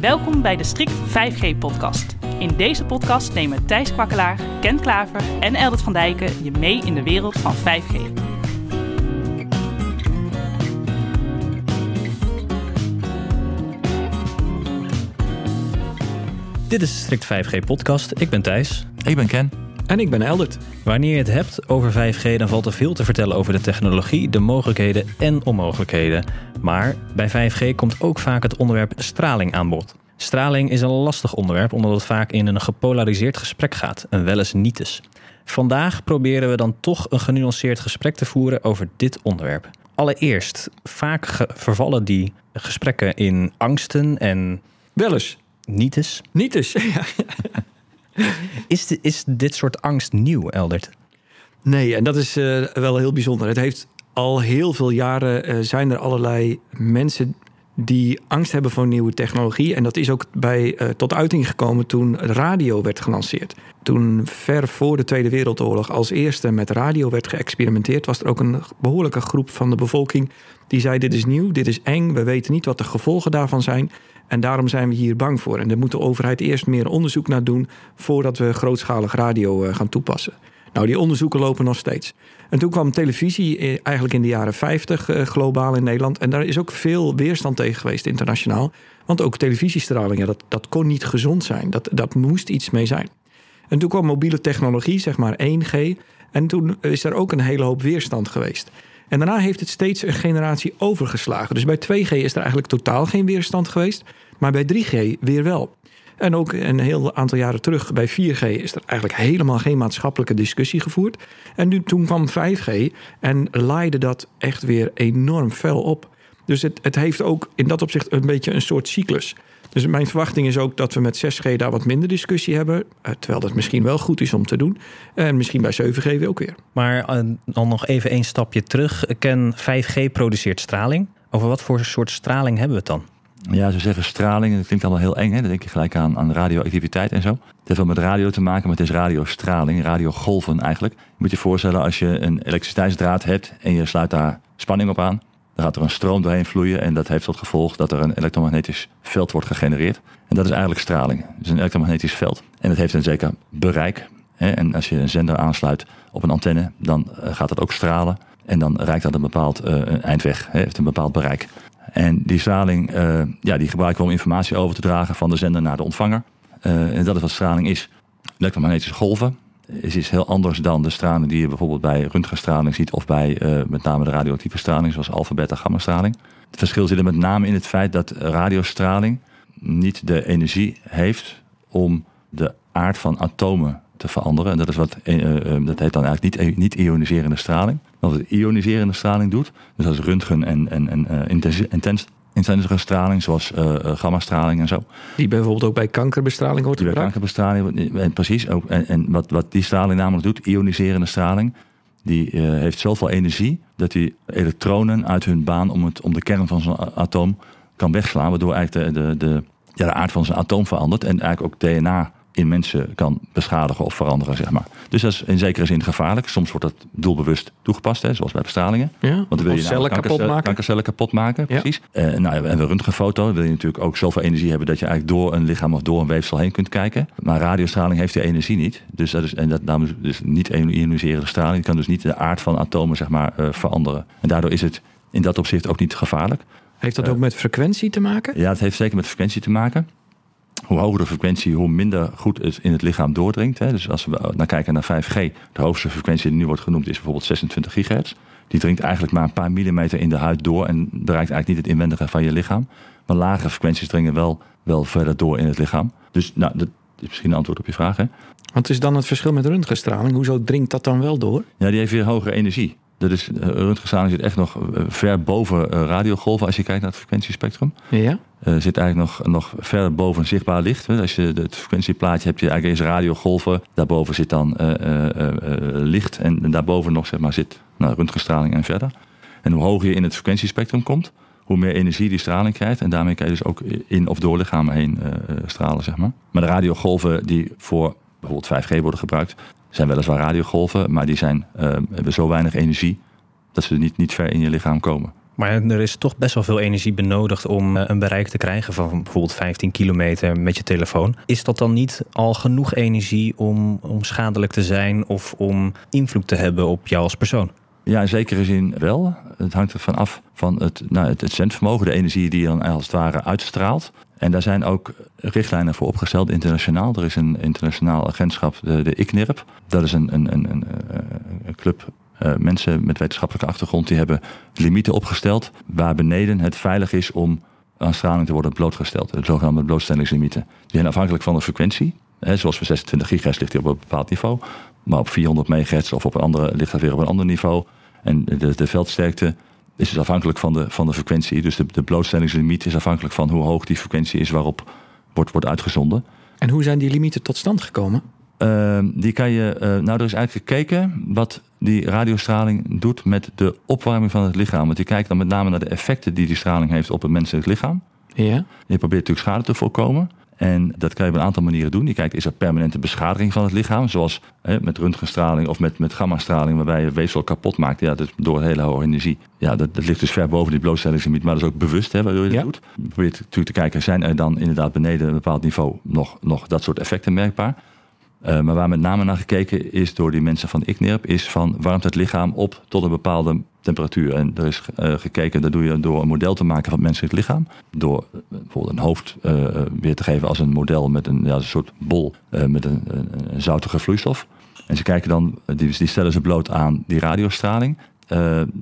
Welkom bij de Strict 5G-podcast. In deze podcast nemen Thijs Kwakkelaar, Ken Klaver en Eldert van Dijken je mee in de wereld van 5G. Dit is de Strict 5G podcast. Ik ben Thijs. Ik ben Ken. En ik ben Eldert. Wanneer je het hebt over 5G, dan valt er veel te vertellen over de technologie, de mogelijkheden en onmogelijkheden. Maar bij 5G komt ook vaak het onderwerp straling aan bod. Straling is een lastig onderwerp omdat het vaak in een gepolariseerd gesprek gaat en wel eens niet is. Vandaag proberen we dan toch een genuanceerd gesprek te voeren over dit onderwerp. Allereerst, vaak vervallen die gesprekken in angsten en Wel eens. nietes. Niet eens. Ja. Is, is dit soort angst nieuw, Eldert? Nee, en dat is eh, wel heel bijzonder. Het heeft al heel veel jaren eh, zijn er allerlei mensen die angst hebben voor nieuwe technologie. En dat is ook bij, eh, tot uiting gekomen toen radio werd gelanceerd. Toen ver voor de Tweede Wereldoorlog als eerste met radio werd geëxperimenteerd, was er ook een behoorlijke groep van de bevolking die zei: Dit is nieuw, dit is eng, we weten niet wat de gevolgen daarvan zijn. En daarom zijn we hier bang voor. En daar moet de overheid eerst meer onderzoek naar doen voordat we grootschalig radio eh, gaan toepassen. Nou, die onderzoeken lopen nog steeds. En toen kwam televisie eh, eigenlijk in de jaren 50 eh, globaal in Nederland. En daar is ook veel weerstand tegen geweest internationaal. Want ook televisiestraling, dat, dat kon niet gezond zijn. Dat, dat moest iets mee zijn. En toen kwam mobiele technologie, zeg maar 1G. En toen is er ook een hele hoop weerstand geweest. En daarna heeft het steeds een generatie overgeslagen. Dus bij 2G is er eigenlijk totaal geen weerstand geweest. Maar bij 3G weer wel. En ook een heel aantal jaren terug bij 4G is er eigenlijk helemaal geen maatschappelijke discussie gevoerd. En nu, toen kwam 5G en laaide dat echt weer enorm fel op. Dus het, het heeft ook in dat opzicht een beetje een soort cyclus. Dus mijn verwachting is ook dat we met 6G daar wat minder discussie hebben. eh, Terwijl dat misschien wel goed is om te doen. En misschien bij 7G ook weer. Maar eh, dan nog even een stapje terug. Ken 5G produceert straling. Over wat voor soort straling hebben we het dan? Ja, ze zeggen straling, dat klinkt allemaal heel eng. Hè? Dan denk je gelijk aan, aan radioactiviteit en zo. Het heeft wel met radio te maken, maar het is radiostraling, radiogolven eigenlijk. Je moet je voorstellen als je een elektriciteitsdraad hebt en je sluit daar spanning op aan. Dan gaat er een stroom doorheen vloeien en dat heeft tot gevolg dat er een elektromagnetisch veld wordt gegenereerd. En dat is eigenlijk straling. Dus een elektromagnetisch veld. En het heeft een zeker bereik. En als je een zender aansluit op een antenne, dan eh, gaat het ook stralen. En dan reikt dat een bepaald eh, eindweg, heeft een bepaald bereik. En die straling eh, ja, die gebruiken we om informatie over te dragen van de zender naar de ontvanger. En dat is wat straling is. Elektromagnetische golven is iets heel anders dan de straling die je bijvoorbeeld bij röntgenstraling ziet of bij eh, met name de radioactieve straling zoals alpha, beta, gamma straling. Het verschil zit er met name in het feit dat radiostraling niet de energie heeft om de aard van atomen te veranderen. En dat is wat eh, eh, dat heet dan eigenlijk niet, niet ioniserende straling. Wat ioniserende straling doet, dus als röntgen en, en, en intensi- intens, intensere straling, zoals eh eh, gammastraling en zo. Die bijvoorbeeld ook bij kankerbestraling wordt Die bij gebruikt. kankerbestraling, en precies. Ook, en en wat, wat die straling namelijk doet, ioniserende straling, die eh, heeft zoveel energie dat die elektronen uit hun baan om, het, om de kern van zo'n atoom kan wegslaan, waardoor eigenlijk de, de, de, ja, de aard van zijn atoom verandert en eigenlijk ook DNA in mensen kan beschadigen of veranderen, zeg maar. Dus dat is in zekere zin gevaarlijk. Soms wordt dat doelbewust toegepast, hè, zoals bij bestralingen. Ja, Want dan wil je cellen namelijk kapot kankercellen- maken. Kankercellen kapot maken, Ja. precies. Eh, nou, en een röntgenfoto wil je natuurlijk ook zoveel energie hebben dat je eigenlijk door een lichaam of door een weefsel heen kunt kijken. Maar radiostraling heeft die energie niet. Dus dat is, en dat namelijk dus niet ioniserende straling. Die kan dus niet de aard van atomen zeg maar, eh, veranderen. En daardoor is het in dat opzicht ook niet gevaarlijk. Heeft dat ook met frequentie te maken? Ja, het heeft zeker met frequentie te maken. Hoe hoger de frequentie, hoe minder goed het in het lichaam doordringt. Hè. Dus als we naar kijken naar 5G, de hoogste frequentie die nu wordt genoemd is bijvoorbeeld 26 gigahertz. Die dringt eigenlijk maar een paar millimeter in de huid door en bereikt eigenlijk niet het inwendige van je lichaam. Maar lagere frequenties dringen wel, wel verder door in het lichaam. Dus nou, dat is misschien een antwoord op je vraag. Hè? Wat is dan het verschil met röntgenstraling? Hoezo dringt dat dan wel door? Ja, die heeft weer hogere energie. Dat is, eh, röntgenstraling zit echt nog eh, ver boven eh, radiogolven als je kijkt naar het frequentiespectrum. Ja? Eh, zit eigenlijk nog, nog verder boven zichtbaar licht. Als je het frequentieplaatje hebt, je eigenlijk eens radiogolven. Daarboven zit dan licht en, en daarboven nog zeg maar, zit nou, röntgenstraling en verder. En hoe hoger je in het frequentiespectrum komt, hoe meer energie die straling krijgt. En daarmee kan je dus ook in of door lichamen heen stralen. Zeg maar. maar de radiogolven die voor bijvoorbeeld 5G worden gebruikt, zijn weliswaar radiogolven, maar die zijn, eh, hebben zo weinig energie dat ze niet, niet ver in je lichaam komen. Maar er is toch best wel veel energie benodigd om eh, een bereik te krijgen van bijvoorbeeld 15 kilometer met je telefoon. Is dat dan niet al genoeg energie om, om schadelijk te zijn of om invloed te hebben op jou als persoon? Ja, in zekere zin wel. Het hangt ervan af van het, nou, het, zendvermogen, de energie die je dan als het ware uitstraalt. En daar zijn ook richtlijnen voor opgesteld internationaal. Er is een internationaal agentschap, de, de ICNIRP. Dat is een, een, een, een, club uh, mensen met wetenschappelijke achtergrond. Die hebben limieten opgesteld waar beneden het veilig is om aan straling te worden blootgesteld. De zogenaamde blootstellingslimieten. Die zijn afhankelijk van de frequentie. Hè, zoals voor 26 gigahertz ligt die op een bepaald niveau. Maar op 400 megahertz of op een andere ligt dat weer op een ander niveau. En de, de veldsterkte is dus afhankelijk van de, van de frequentie. Dus de, de blootstellingslimiet is afhankelijk van hoe hoog die frequentie is waarop wordt, wordt uitgezonden. En hoe zijn die limieten tot stand gekomen? Uh, die kan je, uh, nou, er is eigenlijk gekeken wat die radiostraling doet met de opwarming van het lichaam. Want die kijkt dan met name naar de effecten die die straling heeft op het menselijk lichaam. Ja. Je probeert natuurlijk schade te voorkomen. En dat kan je op een aantal manieren doen. Je kijkt, is er permanente beschadiging van het lichaam? Zoals hè, met röntgenstraling of met, met gammastraling, waarbij je weefsel kapot maakt. Ja, dat door hele hoge energie. Ja, dat, dat ligt dus ver boven die blootstellingslimiet. Maar dat is ook bewust, hè, waardoor je dat doet. Je probeert natuurlijk te kijken, zijn er dan inderdaad beneden een bepaald niveau nog, nog dat soort effecten merkbaar? Uh, maar waar met name naar gekeken is door die mensen van ICNIRP, is van warmt het lichaam op tot een bepaalde temperatuur. En er is uh, gekeken, dat doe je door een model te maken van het menselijk lichaam. Door uh, bijvoorbeeld een hoofd weer te geven als een model met een, ja, een soort bol met een, een, zoutige vloeistof. En ze kijken dan, die, stellen ze bloot aan die radiostraling.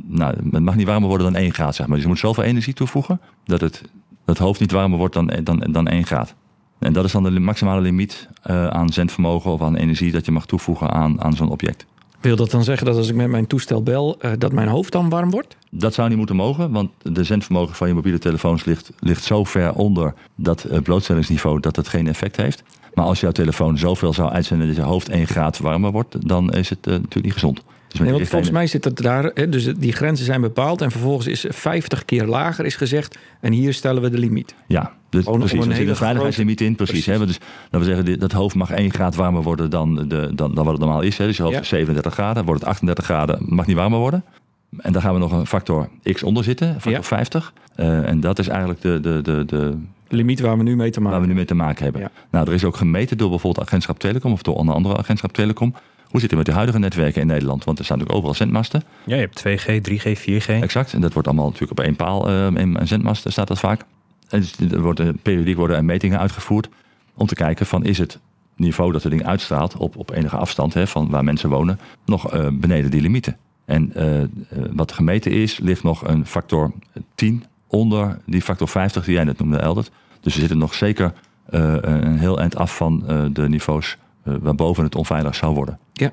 nou, het mag niet warmer worden dan 1 graad, zeg maar. Dus je moet zoveel energie toevoegen dat het, dat hoofd niet warmer wordt dan, dan, dan 1 graad. En dat is dan de maximale limiet uh, aan zendvermogen of aan energie dat je mag toevoegen aan, aan zo'n object. Wil dat dan zeggen dat als ik met mijn toestel bel, uh, dat mijn hoofd dan warm wordt? Dat zou niet moeten mogen, want de zendvermogen van je mobiele telefoons ligt, ligt zo ver onder dat uh, blootstellingsniveau dat het geen effect heeft. Maar als jouw telefoon zoveel zou uitzenden dat je hoofd 1 graad warmer wordt, dan is het natuurlijk niet gezond. Dus nee, want volgens mij zit het daar, hè, dus die grenzen zijn bepaald en vervolgens is 50 keer lager is gezegd en hier stellen we de limiet. Ja, dus Gewoon precies. Er zit een veiligheidslimiet in, precies. precies. Hè? Dus dat we zeggen, dat hoofd mag 1 graad warmer worden dan, de, dan, dan wat het normaal is. Hè? Dus je hoofd ja. 37 graden, wordt het 38 graden, mag niet warmer worden. En daar gaan we nog een factor x onder zitten, factor ja. 50. Uh, en dat is eigenlijk de, de, de, de limiet waar we nu mee te maken Waar we nu mee te maken hebben. Ja. Nou, er is ook gemeten door bijvoorbeeld agentschap Telecom of door een andere agentschap Telecom. Hoe zit het met de huidige netwerken in Nederland? Want er staan natuurlijk overal zendmasten. Ja, je hebt 2G, 3G, 4G. Exact. En dat wordt allemaal natuurlijk op één paal. Uh, een zendmast staat dat vaak. En dus er worden, periodiek worden er metingen uitgevoerd om te kijken van is het niveau dat het ding uitstraalt op, op enige afstand hè, van waar mensen wonen nog uh, beneden die limieten. En uh, wat gemeten is, ligt nog een factor 10 onder die factor 50 die jij net noemde, Eldert. Dus we zitten nog zeker een heel eind af van de niveaus waarboven het onveilig zou worden. Ja.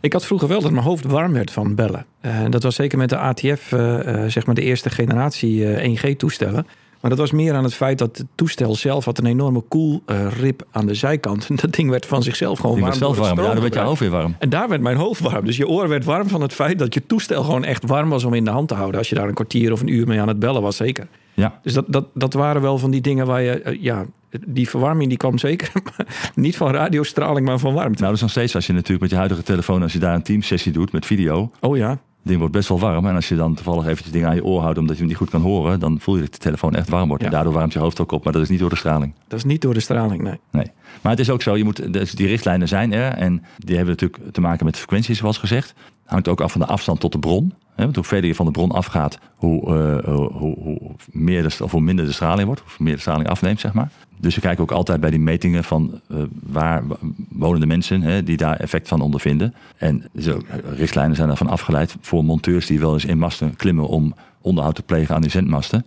Ik had vroeger wel dat mijn hoofd warm werd van bellen. Uh, dat was zeker met de ATF, uh, zeg maar de eerste generatie 1G-toestellen. Maar dat was meer aan het feit dat het toestel zelf had een enorme koelrip aan de zijkant. En dat ding werd van zichzelf gewoon warm. zelf warm, ja, dan werd je hoofd weer warm. En daar werd mijn hoofd warm. Dus je oor werd warm van het feit dat je toestel gewoon echt warm was om in de hand te houden. Als je daar een kwartier of een uur mee aan het bellen was, zeker. Ja. Dus dat, dat, dat waren wel van die dingen waar je, ja, die verwarming die kwam zeker niet van radiostraling, maar van warmte. Nou, dat is nog steeds als je natuurlijk met je huidige telefoon, als je daar een teamsessie doet met video. Oh ja. Het ding wordt best wel warm. En als je dan toevallig eventjes dingen aan je oor houdt omdat je hem niet goed kan horen, dan voel je dat de telefoon echt warm wordt. Ja. En daardoor warmt je hoofd ook op. Maar dat is niet door de straling. Dat is niet door de straling, nee. Nee. Maar het is ook zo, je moet, dus die richtlijnen zijn er. En die hebben natuurlijk te maken met frequenties, zoals gezegd. Hangt ook af van de afstand tot de bron. Hoe verder je van de bron afgaat, hoe, uh, hoe, hoe, meer of hoe minder de straling wordt. Hoe meer de straling afneemt, zeg maar. Dus we kijken ook altijd bij die metingen van uh, waar wonen de mensen hè, die daar effect van ondervinden. En zo, richtlijnen zijn daarvan afgeleid voor monteurs die wel eens in masten klimmen om onderhoud te plegen aan die zendmasten.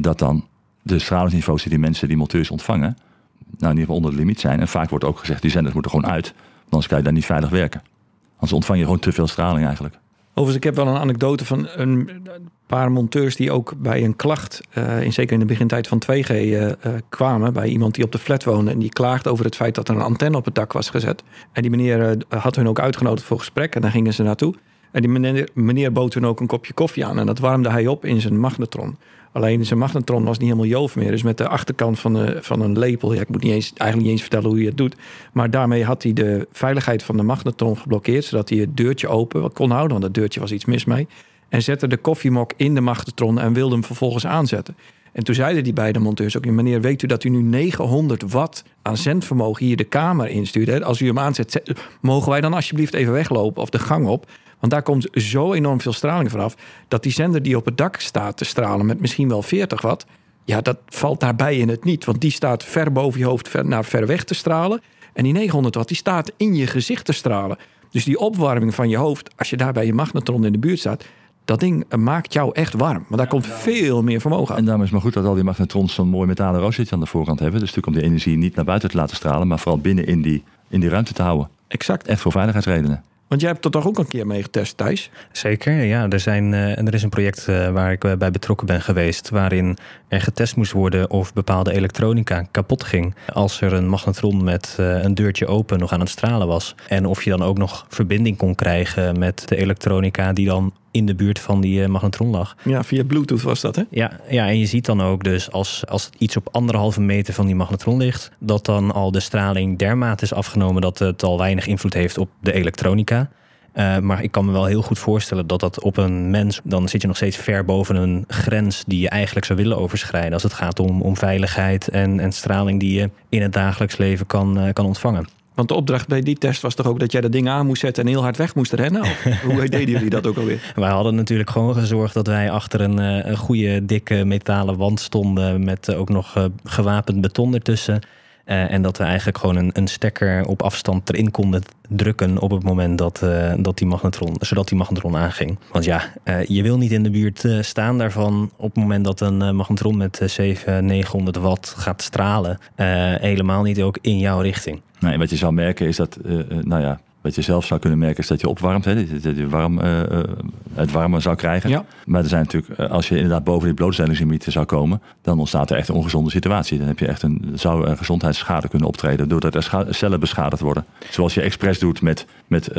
Dat dan de stralingsniveaus die die mensen, die monteurs ontvangen, nou in ieder geval onder de limiet zijn. En vaak wordt ook gezegd, die zenders moeten gewoon uit. Anders kan je daar niet veilig werken. Anders ontvang je gewoon te veel straling eigenlijk. Overigens, ik heb wel een anekdote van een paar monteurs die ook bij een klacht, uh, in, zeker in de begintijd van 2G, uh, uh, kwamen. Bij iemand die op de flat woonde en die klaagde over het feit dat er een antenne op het dak was gezet. En die meneer had hun ook uitgenodigd voor gesprek en daar gingen ze naartoe. En die meneer, meneer bood hun ook een kopje koffie aan en dat warmde hij op in zijn magnetron. Alleen zijn magnetron was niet helemaal joof meer. Dus met de achterkant van, de, van een lepel. Ja, ik moet niet eens, eigenlijk niet eens vertellen hoe je het doet. Maar daarmee had hij de veiligheid van de magnetron geblokkeerd. Zodat hij het deurtje open kon houden. Want dat deurtje was iets mis mee. En zette de koffiemok in de magnetron en wilde hem vervolgens aanzetten. En toen zeiden die beide monteurs ook... meneer, weet u dat u nu 900 watt aan zendvermogen hier de kamer instuurt? Als u hem aanzet, mogen wij dan alsjeblieft even weglopen of de gang op? Want daar komt zo enorm veel straling vanaf... dat die zender die op het dak staat te stralen met misschien wel 40 watt... ja, dat valt daarbij in het niet. Want die staat ver boven je hoofd naar ver weg te stralen... En die 900 watt, die staat in je gezicht te stralen. Dus die opwarming van je hoofd, als je daar bij je magnetron in de buurt staat, dat ding maakt jou echt warm. Want daar komt veel meer vermogen aan. En daarom is het maar goed dat al die magnetrons zo'n mooi metalen roostertje aan de voorkant hebben. Dus natuurlijk om die energie niet naar buiten te laten stralen, maar vooral binnen in die, in die ruimte te houden. Exact. Echt voor veiligheidsredenen. Want jij hebt er toch ook een keer mee getest, Thijs? Zeker, ja. Er, zijn, uh, er is een project uh, waar ik bij betrokken ben geweest... waarin er getest moest worden of bepaalde elektronica kapot ging... als er een magnetron met uh, een deurtje open nog aan het stralen was. En of je dan ook nog verbinding kon krijgen met de elektronica... die dan in de buurt van die magnetron lag. Ja, via Bluetooth was dat, hè? Ja, ja en je ziet dan ook dus als, als iets op anderhalve meter van die magnetron ligt... dat dan al de straling dermate is afgenomen... dat het al weinig invloed heeft op de elektronica... Uh, maar ik kan me wel heel goed voorstellen dat dat op een mens, dan zit je nog steeds ver boven een grens die je eigenlijk zou willen overschrijden. Als het gaat om, om veiligheid en, en straling die je in het dagelijks leven kan, uh, kan ontvangen. Want de opdracht bij die test was toch ook dat jij dat ding aan moest zetten en heel hard weg moest rennen? Hoe deden jullie dat ook alweer? Wij hadden natuurlijk gewoon gezorgd dat wij achter een, een goede dikke metalen wand stonden met ook nog gewapend beton ertussen. Uh, en dat we eigenlijk gewoon een, een, stekker op afstand erin konden drukken op het moment dat, uh, dat die magnetron, zodat die magnetron aanging. Want ja, uh, je wil niet in de buurt staan daarvan op het moment dat een magnetron met 700, 900 watt gaat stralen. helemaal niet ook in jouw richting. Nee, wat je zou merken is dat, nou ja, wat je zelf zou kunnen merken is dat je opwarmt, hè, dat je warm, uh, het warme zou krijgen. Ja. Maar er zijn natuurlijk, als je inderdaad boven die blootstellingslimieten zou komen, dan ontstaat er echt een ongezonde situatie. Dan heb je echt een, zou een gezondheidsschade kunnen optreden doordat er cellen beschadigd worden. Zoals je expres doet met, met uh,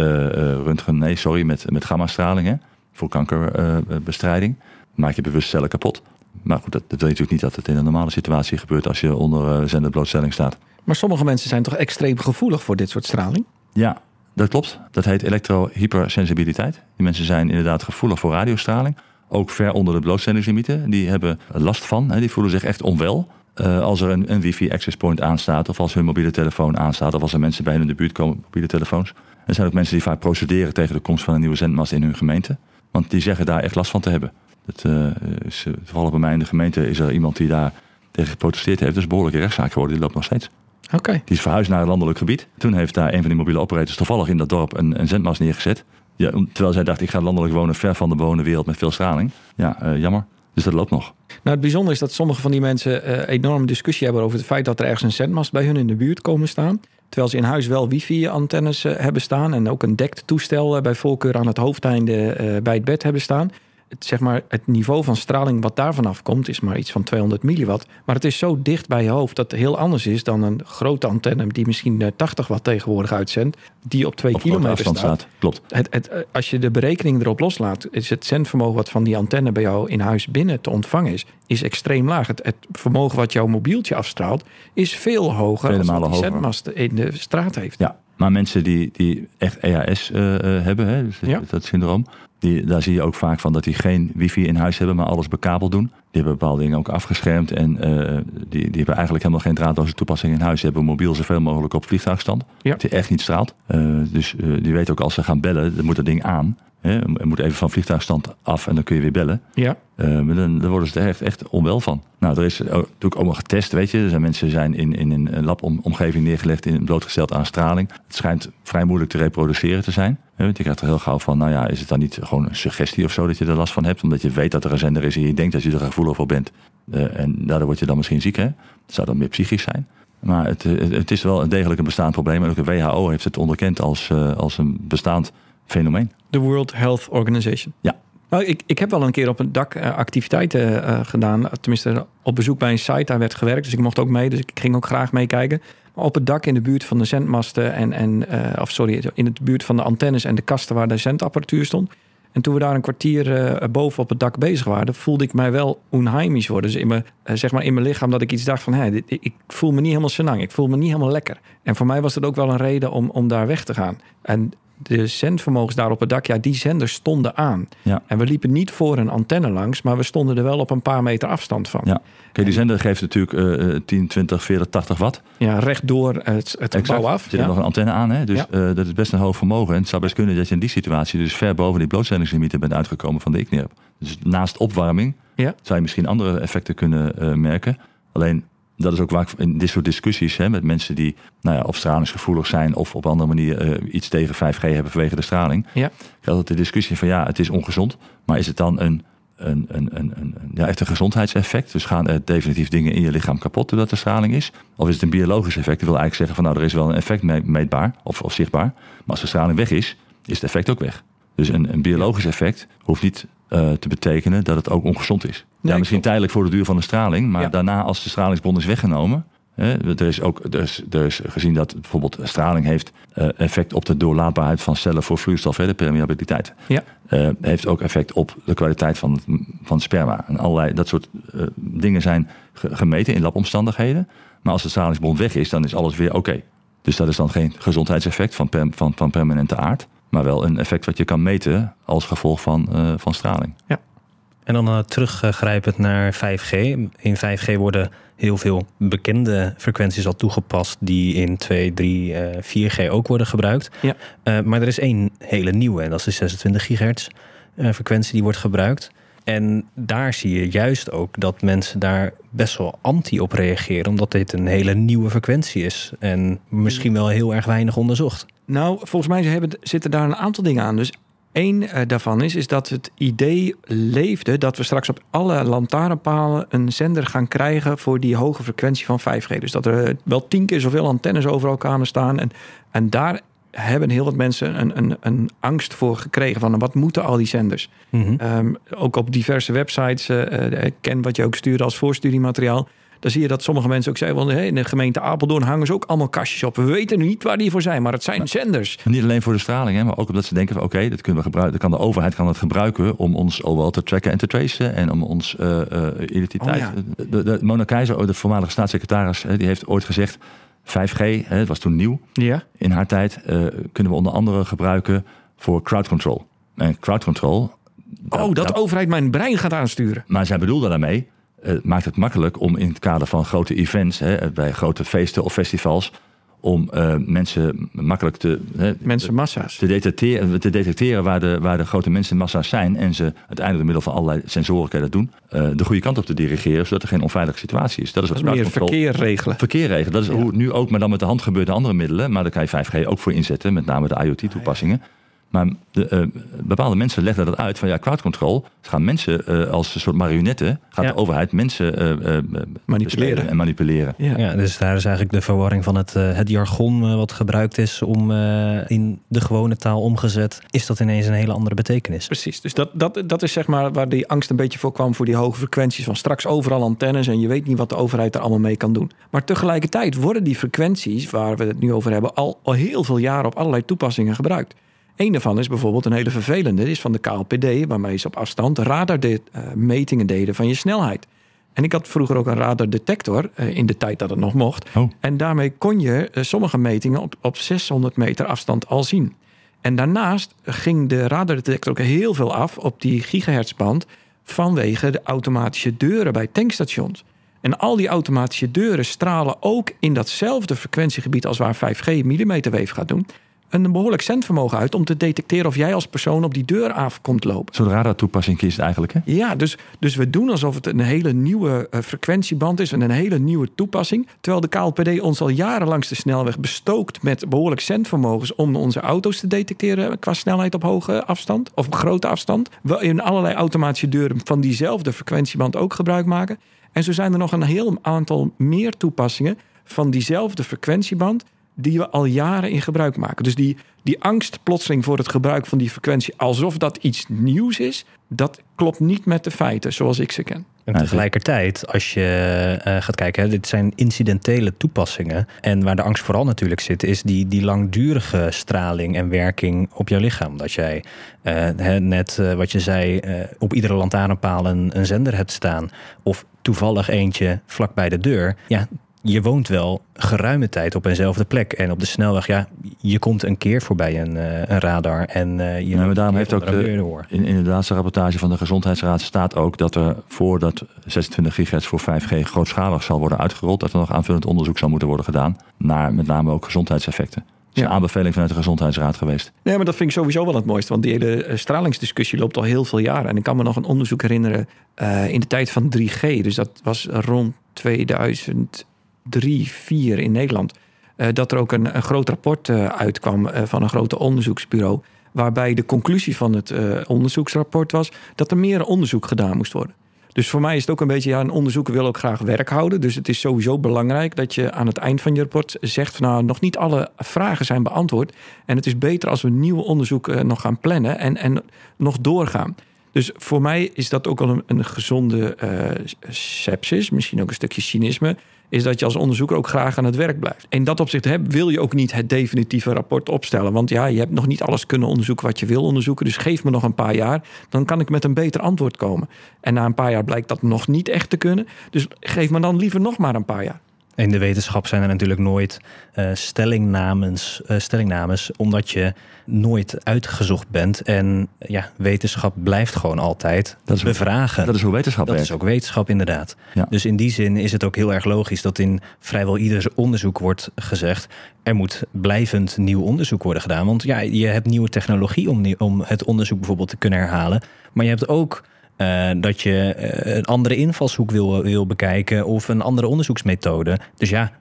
röntgen, nee, sorry, met, met gammastraling voor kankerbestrijding. maak je bewust cellen kapot. Maar goed, dat, dat wil je natuurlijk niet dat het in een normale situatie gebeurt als je onder zenderblootstelling staat. Maar sommige mensen zijn toch extreem gevoelig voor dit soort straling? Ja, dat klopt. Dat heet elektrohypersensibiliteit. Die mensen zijn inderdaad gevoelig voor radiostraling. Ook ver onder de blootstellingslimieten. Die hebben last van. Die voelen zich echt onwel. Uh, als er een, een wifi access point aanstaat. Of als hun mobiele telefoon aanstaat. Of als er mensen bij hun in de buurt komen, mobiele telefoons. Er zijn ook mensen die vaak procederen tegen de komst van een nieuwe zendmast in hun gemeente. Want die zeggen daar echt last van te hebben. Dat uh, is, toevallig bij mij in de gemeente is er iemand die daar tegen geprotesteerd heeft. Dat is behoorlijke rechtszaak geworden. Die loopt nog steeds. Okay. Die is verhuisd naar een landelijk gebied. Toen heeft daar een van die mobiele operators toevallig in dat dorp een, een zendmast neergezet. Ja, terwijl zij dacht, ik ga landelijk wonen ver van de bewoonde wereld met veel straling. Ja, uh, jammer. Dus dat loopt nog. Nou, het bijzondere is dat sommige van die mensen uh, enorme discussie hebben over het feit dat er ergens een zendmast bij hun in de buurt komen staan. Terwijl ze in huis wel wifi-antennes uh, hebben staan en ook een dekt toestel bij voorkeur aan het hoofdeinde bij het bed hebben staan het, zeg maar, het niveau van straling wat daar vanaf komt, is maar iets van 200 milliwatt. Maar het is zo dicht bij je hoofd dat het heel anders is dan een grote antenne die misschien 80 watt tegenwoordig uitzendt, die op 2 op kilometer staat. staat. Klopt. Het, het, als je de berekening erop loslaat, is het zendvermogen wat van die antenne bij jou in huis binnen te ontvangen is, is extreem laag. Het, het vermogen wat jouw mobieltje afstraalt, is veel hoger Vele dan die zendmast in de straat heeft. Ja, maar mensen die, die echt EAS uh, hebben, hè, dus ja. dat syndroom, die, daar zie je ook vaak van dat die geen wifi in huis hebben, maar alles bekabeld doen. Die hebben bepaalde dingen ook afgeschermd en uh, die, die hebben eigenlijk helemaal geen draadloze toepassing in huis. Die hebben mobiel zoveel mogelijk op vliegtuigstand, ja. die echt niet straalt. Uh, dus die weten ook als ze gaan bellen, dan moet dat ding aan. Hè, je moet even van vliegtuigstand af en dan kun je weer bellen. Ja. Uh, maar dan, dan, worden ze er echt, echt onwel van. Nou, er is natuurlijk ook nog getest, weet je. Er zijn mensen zijn in, in een labomgeving neergelegd, in, blootgesteld aan straling. Het schijnt vrij moeilijk te reproduceren te zijn. Want je krijgt er heel gauw van, nou ja, is het dan niet gewoon een suggestie of zo dat je er last van hebt? Omdat je weet dat er een zender is en je denkt dat je er gevoelig voor bent. Uh, en daardoor word je dan misschien ziek, hè? Dat zou dan meer psychisch zijn. Maar het, het, het is wel een degelijk een bestaand probleem. En ook de WHO heeft het onderkend als, uh, als een bestaand fenomeen. De World Health Organization. Ja. Nou, ik, ik heb wel een keer op een dak uh, activiteiten uh, gedaan. Tenminste, op bezoek bij een site, daar werd gewerkt. Dus ik mocht ook mee, dus ik ging ook graag meekijken. Maar op het dak in de buurt van de zendmasten en, en uh, of sorry, in de buurt van de antennes en de kasten waar de zendapparatuur stond. En toen we daar een kwartier boven op het dak bezig waren, voelde ik mij wel onheimisch worden. Dus in mijn, zeg maar in mijn lichaam dat ik iets dacht van, hé, ik voel me niet helemaal senang, ik voel me niet helemaal lekker. En voor mij was dat ook wel een reden om, om daar weg te gaan. En de zendvermogens daar op het dak, ja, die zenders stonden aan. Ja. En we liepen niet voor een antenne langs, maar we stonden er wel op een paar meter afstand van. Ja. Kijk, die zender geeft natuurlijk eh, 10, 20, 40, 80 watt. Ja, rechtdoor het, het gebouw af. Er zit Ja. er nog een antenne aan, hè? dus Ja. eh, dat is best een hoog vermogen. En het zou best kunnen dat je in die situatie dus ver boven die blootstellingslimieten bent uitgekomen van de ICNIRP. Dus naast opwarming Ja. zou je misschien andere effecten kunnen eh, merken. Alleen, dat is ook waar ik in dit soort discussies hè, met mensen die nou ja, of stralingsgevoelig zijn of op andere manier eh, iets tegen 5G hebben vanwege de straling. Ja. Altijd de discussie van ja, het is ongezond, maar is het dan een, een, een, een, een, ja, echt een gezondheidseffect? Dus gaan er definitief dingen in je lichaam kapot doordat er straling is? Of is het een biologisch effect? Dat wil eigenlijk zeggen van nou, er is wel een effect mee- meetbaar of, of zichtbaar. Maar als de straling weg is, is het effect ook weg. Dus een, een biologisch effect hoeft niet eh, te betekenen dat het ook ongezond is. Nee, ja, misschien tijdelijk voor de duur van de straling, maar Ja. daarna als de stralingsbron is weggenomen. Hè, er, is ook, er, is, er is gezien dat bijvoorbeeld straling heeft eh, effect op de doorlaatbaarheid van cellen voor vloeistof, hè, de permeabiliteit. Ja. Eh, heeft ook effect op de kwaliteit van, van sperma. En allerlei dat soort dingen zijn ge- gemeten in labomstandigheden. Maar als de stralingsbron weg is, dan is alles weer oké. Dus dat is dan geen gezondheidseffect van, per- van, van permanente aard. Maar wel een effect wat je kan meten als gevolg van, eh, van straling. En dan eh, teruggrijpend naar 5G. In 5G worden heel veel bekende frequenties al toegepast die in 2, 3, eh 4G ook worden gebruikt. Ja. Eh, maar er is één hele nieuwe en dat is de 26 gigahertz eh, frequentie die wordt gebruikt. En daar zie je juist ook dat mensen daar best wel anti op reageren, omdat dit een hele nieuwe frequentie is en misschien wel heel erg weinig onderzocht. Nou, volgens mij hebben, zitten daar een aantal dingen aan. Dus één eh, daarvan is, is dat het idee leefde dat we straks op alle lantaarnpalen een zender gaan krijgen voor die hoge frequentie van 5G. Dus dat er eh, wel tien keer zoveel antennes overal kunnen staan. En, en daar hebben heel wat mensen een, een, een angst voor gekregen van wat moeten al die zenders. Ehm, ook op diverse websites, eh, ken wat je ook stuurde als voorstudiemateriaal. Dan zie je dat sommige mensen ook zeggen: van, hey, in de gemeente Apeldoorn hangen ze ook allemaal kastjes op. We weten niet waar die voor zijn, maar het zijn zenders. En niet alleen voor de straling, hè, maar ook omdat ze denken van oké, dat kunnen we gebruiken. Kan de overheid kan dat gebruiken om ons OWL te tracken en te tracen. En om ons eh, eh, identiteit. Oh ja. de, de, Mona Keizer, de voormalige staatssecretaris, die heeft ooit gezegd. 5G, hè, het was toen nieuw Ja. in haar tijd, eh, kunnen we onder andere gebruiken voor crowd control. En crowd control. Oh, dat de overheid mijn brein gaat aansturen. Maar zij bedoelde daarmee, eh, maakt het makkelijk om in het kader van grote events, hè, bij grote feesten of festivals, om eh, mensen makkelijk te, hè, Mensenmassa's. te detecteren, te detecteren waar, de, waar de grote mensenmassa's zijn. En ze uiteindelijk door middel van allerlei sensoren kan je dat doen. eh, de goede kant op te dirigeren, zodat er geen onveilige situatie is. Dat is Dat wat is meer verkeer regelen. Verkeer regelen. Dat is Ja. hoe het nu ook, maar dan met de hand gebeurt en andere middelen. Maar daar kan je 5G ook voor inzetten, met name de IoT-toepassingen. Maar de, eh, bepaalde mensen leggen dat uit van ja, crowd control. Ze gaan mensen eh, als een soort marionetten, gaat Ja. de overheid mensen eh, Manipuleren. en manipuleren. Ja. Ja, dus daar is eigenlijk de verwarring van het, het jargon wat gebruikt is om eh, in de gewone taal omgezet, is dat ineens een hele andere betekenis. Precies, dus dat, dat, dat is zeg maar waar die angst een beetje voor kwam voor die hoge frequenties van straks overal antennes en je weet niet wat de overheid er allemaal mee kan doen. Maar tegelijkertijd worden die frequenties waar we het nu over hebben al, al heel veel jaren op allerlei toepassingen gebruikt. Een daarvan is bijvoorbeeld een hele vervelende, die is van de KLPD, waarmee ze op afstand radarmetingen deden van je snelheid. En ik had vroeger ook een radardetector eh, in de tijd dat het nog mocht. Oh. En daarmee kon je eh, sommige metingen op, op 600 meter afstand al zien. En daarnaast ging de radardetector ook heel veel af op die gigahertzband vanwege de automatische deuren bij tankstations. En al die automatische deuren stralen ook in datzelfde frequentiegebied als waar 5G millimeterwave gaat doen. Een behoorlijk zendvermogen uit om te detecteren of jij als persoon op die deur af komt lopen. Zo'n radartoepassing is het eigenlijk. Hè? Ja, dus, dus we doen alsof het een hele nieuwe eh, frequentieband is en een hele nieuwe toepassing. Terwijl de KLPD ons al jaren langs de snelweg bestookt met behoorlijk zendvermogens om onze auto's te detecteren qua snelheid op hoge afstand of op grote afstand. We in allerlei automatische deuren van diezelfde frequentieband ook gebruik maken. En zo zijn er nog een heel aantal meer toepassingen van diezelfde frequentieband die we al jaren in gebruik maken. Dus die, die angst plotseling voor het gebruik van die frequentie alsof dat iets nieuws is, dat klopt niet met de feiten zoals ik ze ken. En tegelijkertijd, als je eh, gaat kijken, hè, dit zijn incidentele toepassingen. En waar de angst vooral natuurlijk zit, is die, die langdurige straling en werking op jouw lichaam. Dat jij eh, hè, net eh, wat je zei, eh, op iedere lantaarnpaal een, een zender hebt staan. Of toevallig eentje vlak bij de deur. Ja, je woont wel geruime tijd op eenzelfde plek. En op de snelweg, ja, je komt een keer voorbij een, uh, een radar. En uh, je ja, maar daarom heeft ook de, in, in de laatste rapportage van de Gezondheidsraad staat ook dat er voordat 26 gigahertz voor 5G grootschalig zal worden uitgerold, dat er nog aanvullend onderzoek zal moeten worden gedaan naar met name ook gezondheidseffecten. Dat is een aanbeveling vanuit de Gezondheidsraad geweest. Nee, maar dat vind ik sowieso wel het mooiste. Want die hele stralingsdiscussie loopt al heel veel jaren. En ik kan me nog een onderzoek herinneren uh, in de tijd van 3G. Dus dat was rond 2000 drie, vier in Nederland. Uh, dat er ook een, een groot rapport uh, uitkwam uh, van een grote onderzoeksbureau. Waarbij de conclusie van het onderzoeksrapport was dat er meer onderzoek gedaan moest worden. Dus voor mij is het ook een beetje, ja, een onderzoeker wil ook graag werk houden. Dus het is sowieso belangrijk dat je aan het eind van je rapport zegt: van, Nou, nog niet alle vragen zijn beantwoord. En het is beter als we nieuw onderzoek nog gaan plannen en, en nog doorgaan. Dus voor mij is dat ook al een, een gezonde sepsis, misschien ook een stukje cynisme is dat je als onderzoeker ook graag aan het werk blijft. In dat opzicht hè, wil je ook niet het definitieve rapport opstellen. Want ja, je hebt nog niet alles kunnen onderzoeken wat je wil onderzoeken. Dus geef me nog een paar jaar, dan kan ik met een beter antwoord komen. En na een paar jaar blijkt dat nog niet echt te kunnen. Dus geef me dan liever nog maar een paar jaar. In de wetenschap zijn er natuurlijk nooit uh, stellingnames, uh, stellingnames, omdat je nooit uitgezocht bent. En ja, wetenschap blijft gewoon altijd dat is bevragen. dat is hoe wetenschap Dat werkt. is ook wetenschap, inderdaad. Ja. Dus in die zin is het ook heel erg logisch dat in vrijwel ieder onderzoek wordt gezegd: er moet blijvend nieuw onderzoek worden gedaan. Want ja, je hebt nieuwe technologie om, om het onderzoek bijvoorbeeld te kunnen herhalen. Maar je hebt ook uh, dat je uh, een andere invalshoek wil, wil bekijken of een andere onderzoeksmethode. Dus ja,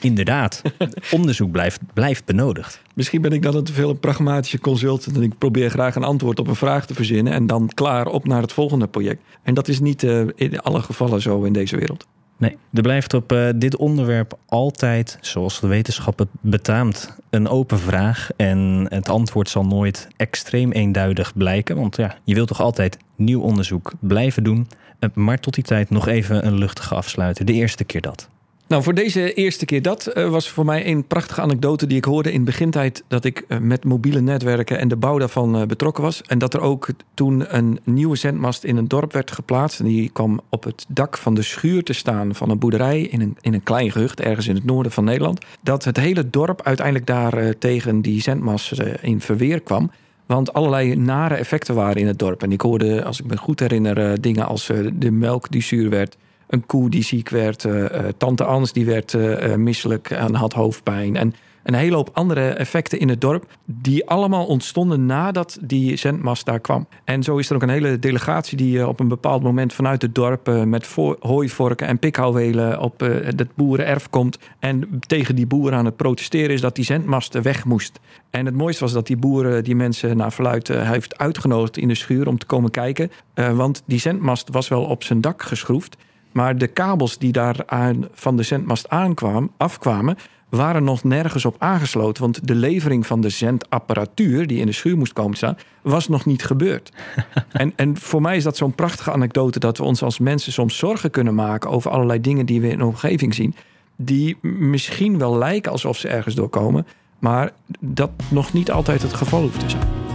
inderdaad, onderzoek blijft, blijft benodigd. Misschien ben ik dan een te veel een pragmatische consultant en ik probeer graag een antwoord op een vraag te verzinnen en dan klaar op naar het volgende project. En dat is niet uh, in alle gevallen zo in deze wereld. Nee, er blijft op uh, dit onderwerp altijd, zoals de wetenschap het betaamt, een open vraag. En het antwoord zal nooit extreem eenduidig blijken. Want ja, je wilt toch altijd nieuw onderzoek blijven doen. Uh, maar tot die tijd nog even een luchtige afsluiten. De eerste keer dat. Nou, voor deze eerste keer dat uh, was voor mij een prachtige anekdote die ik hoorde in begintijd dat ik uh, met mobiele netwerken en de bouw daarvan uh, betrokken was. En dat er ook toen een nieuwe zendmast in een dorp werd geplaatst. En die kwam op het dak van de schuur te staan van een boerderij in een, in een klein gehucht ergens in het noorden van Nederland. Dat het hele dorp uiteindelijk daar tegen die zendmast in verweer kwam. Want allerlei nare effecten waren in het dorp. En ik hoorde, als ik me goed herinner, dingen als de melk die zuur werd een koe die ziek werd. Uh, tante Ans die werd uh, misselijk en had hoofdpijn. En een hele hoop andere effecten in het dorp. Die allemaal ontstonden nadat die zendmast daar kwam. En zo is er ook een hele delegatie die op een bepaald moment vanuit het dorp. met hooivorken en pikhouwelen op het boerenerf komt. En tegen die boeren aan het protesteren is dat die zendmast weg moest. En het mooiste was dat die boeren die mensen naar verluid heeft uitgenodigd in de schuur om te komen kijken. want die zendmast was wel op zijn dak geschroefd. Maar de kabels die daar aan, van de zendmast aankwamen, afkwamen, waren nog nergens op aangesloten. Want de levering van de zendapparatuur die in de schuur moest komen staan, was nog niet gebeurd. en, en voor mij is dat zo'n prachtige anekdote dat we ons als mensen soms zorgen kunnen maken over allerlei dingen die we in de omgeving zien. Die misschien wel lijken alsof ze ergens doorkomen, maar dat nog niet altijd het geval hoeft te zijn.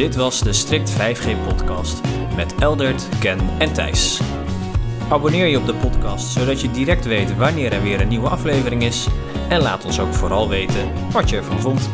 Dit was de Strict 5G podcast met Eldert, Ken en Thijs. Abonneer je op de podcast zodat je direct weet wanneer er weer een nieuwe aflevering is en laat ons ook vooral weten wat je ervan vond.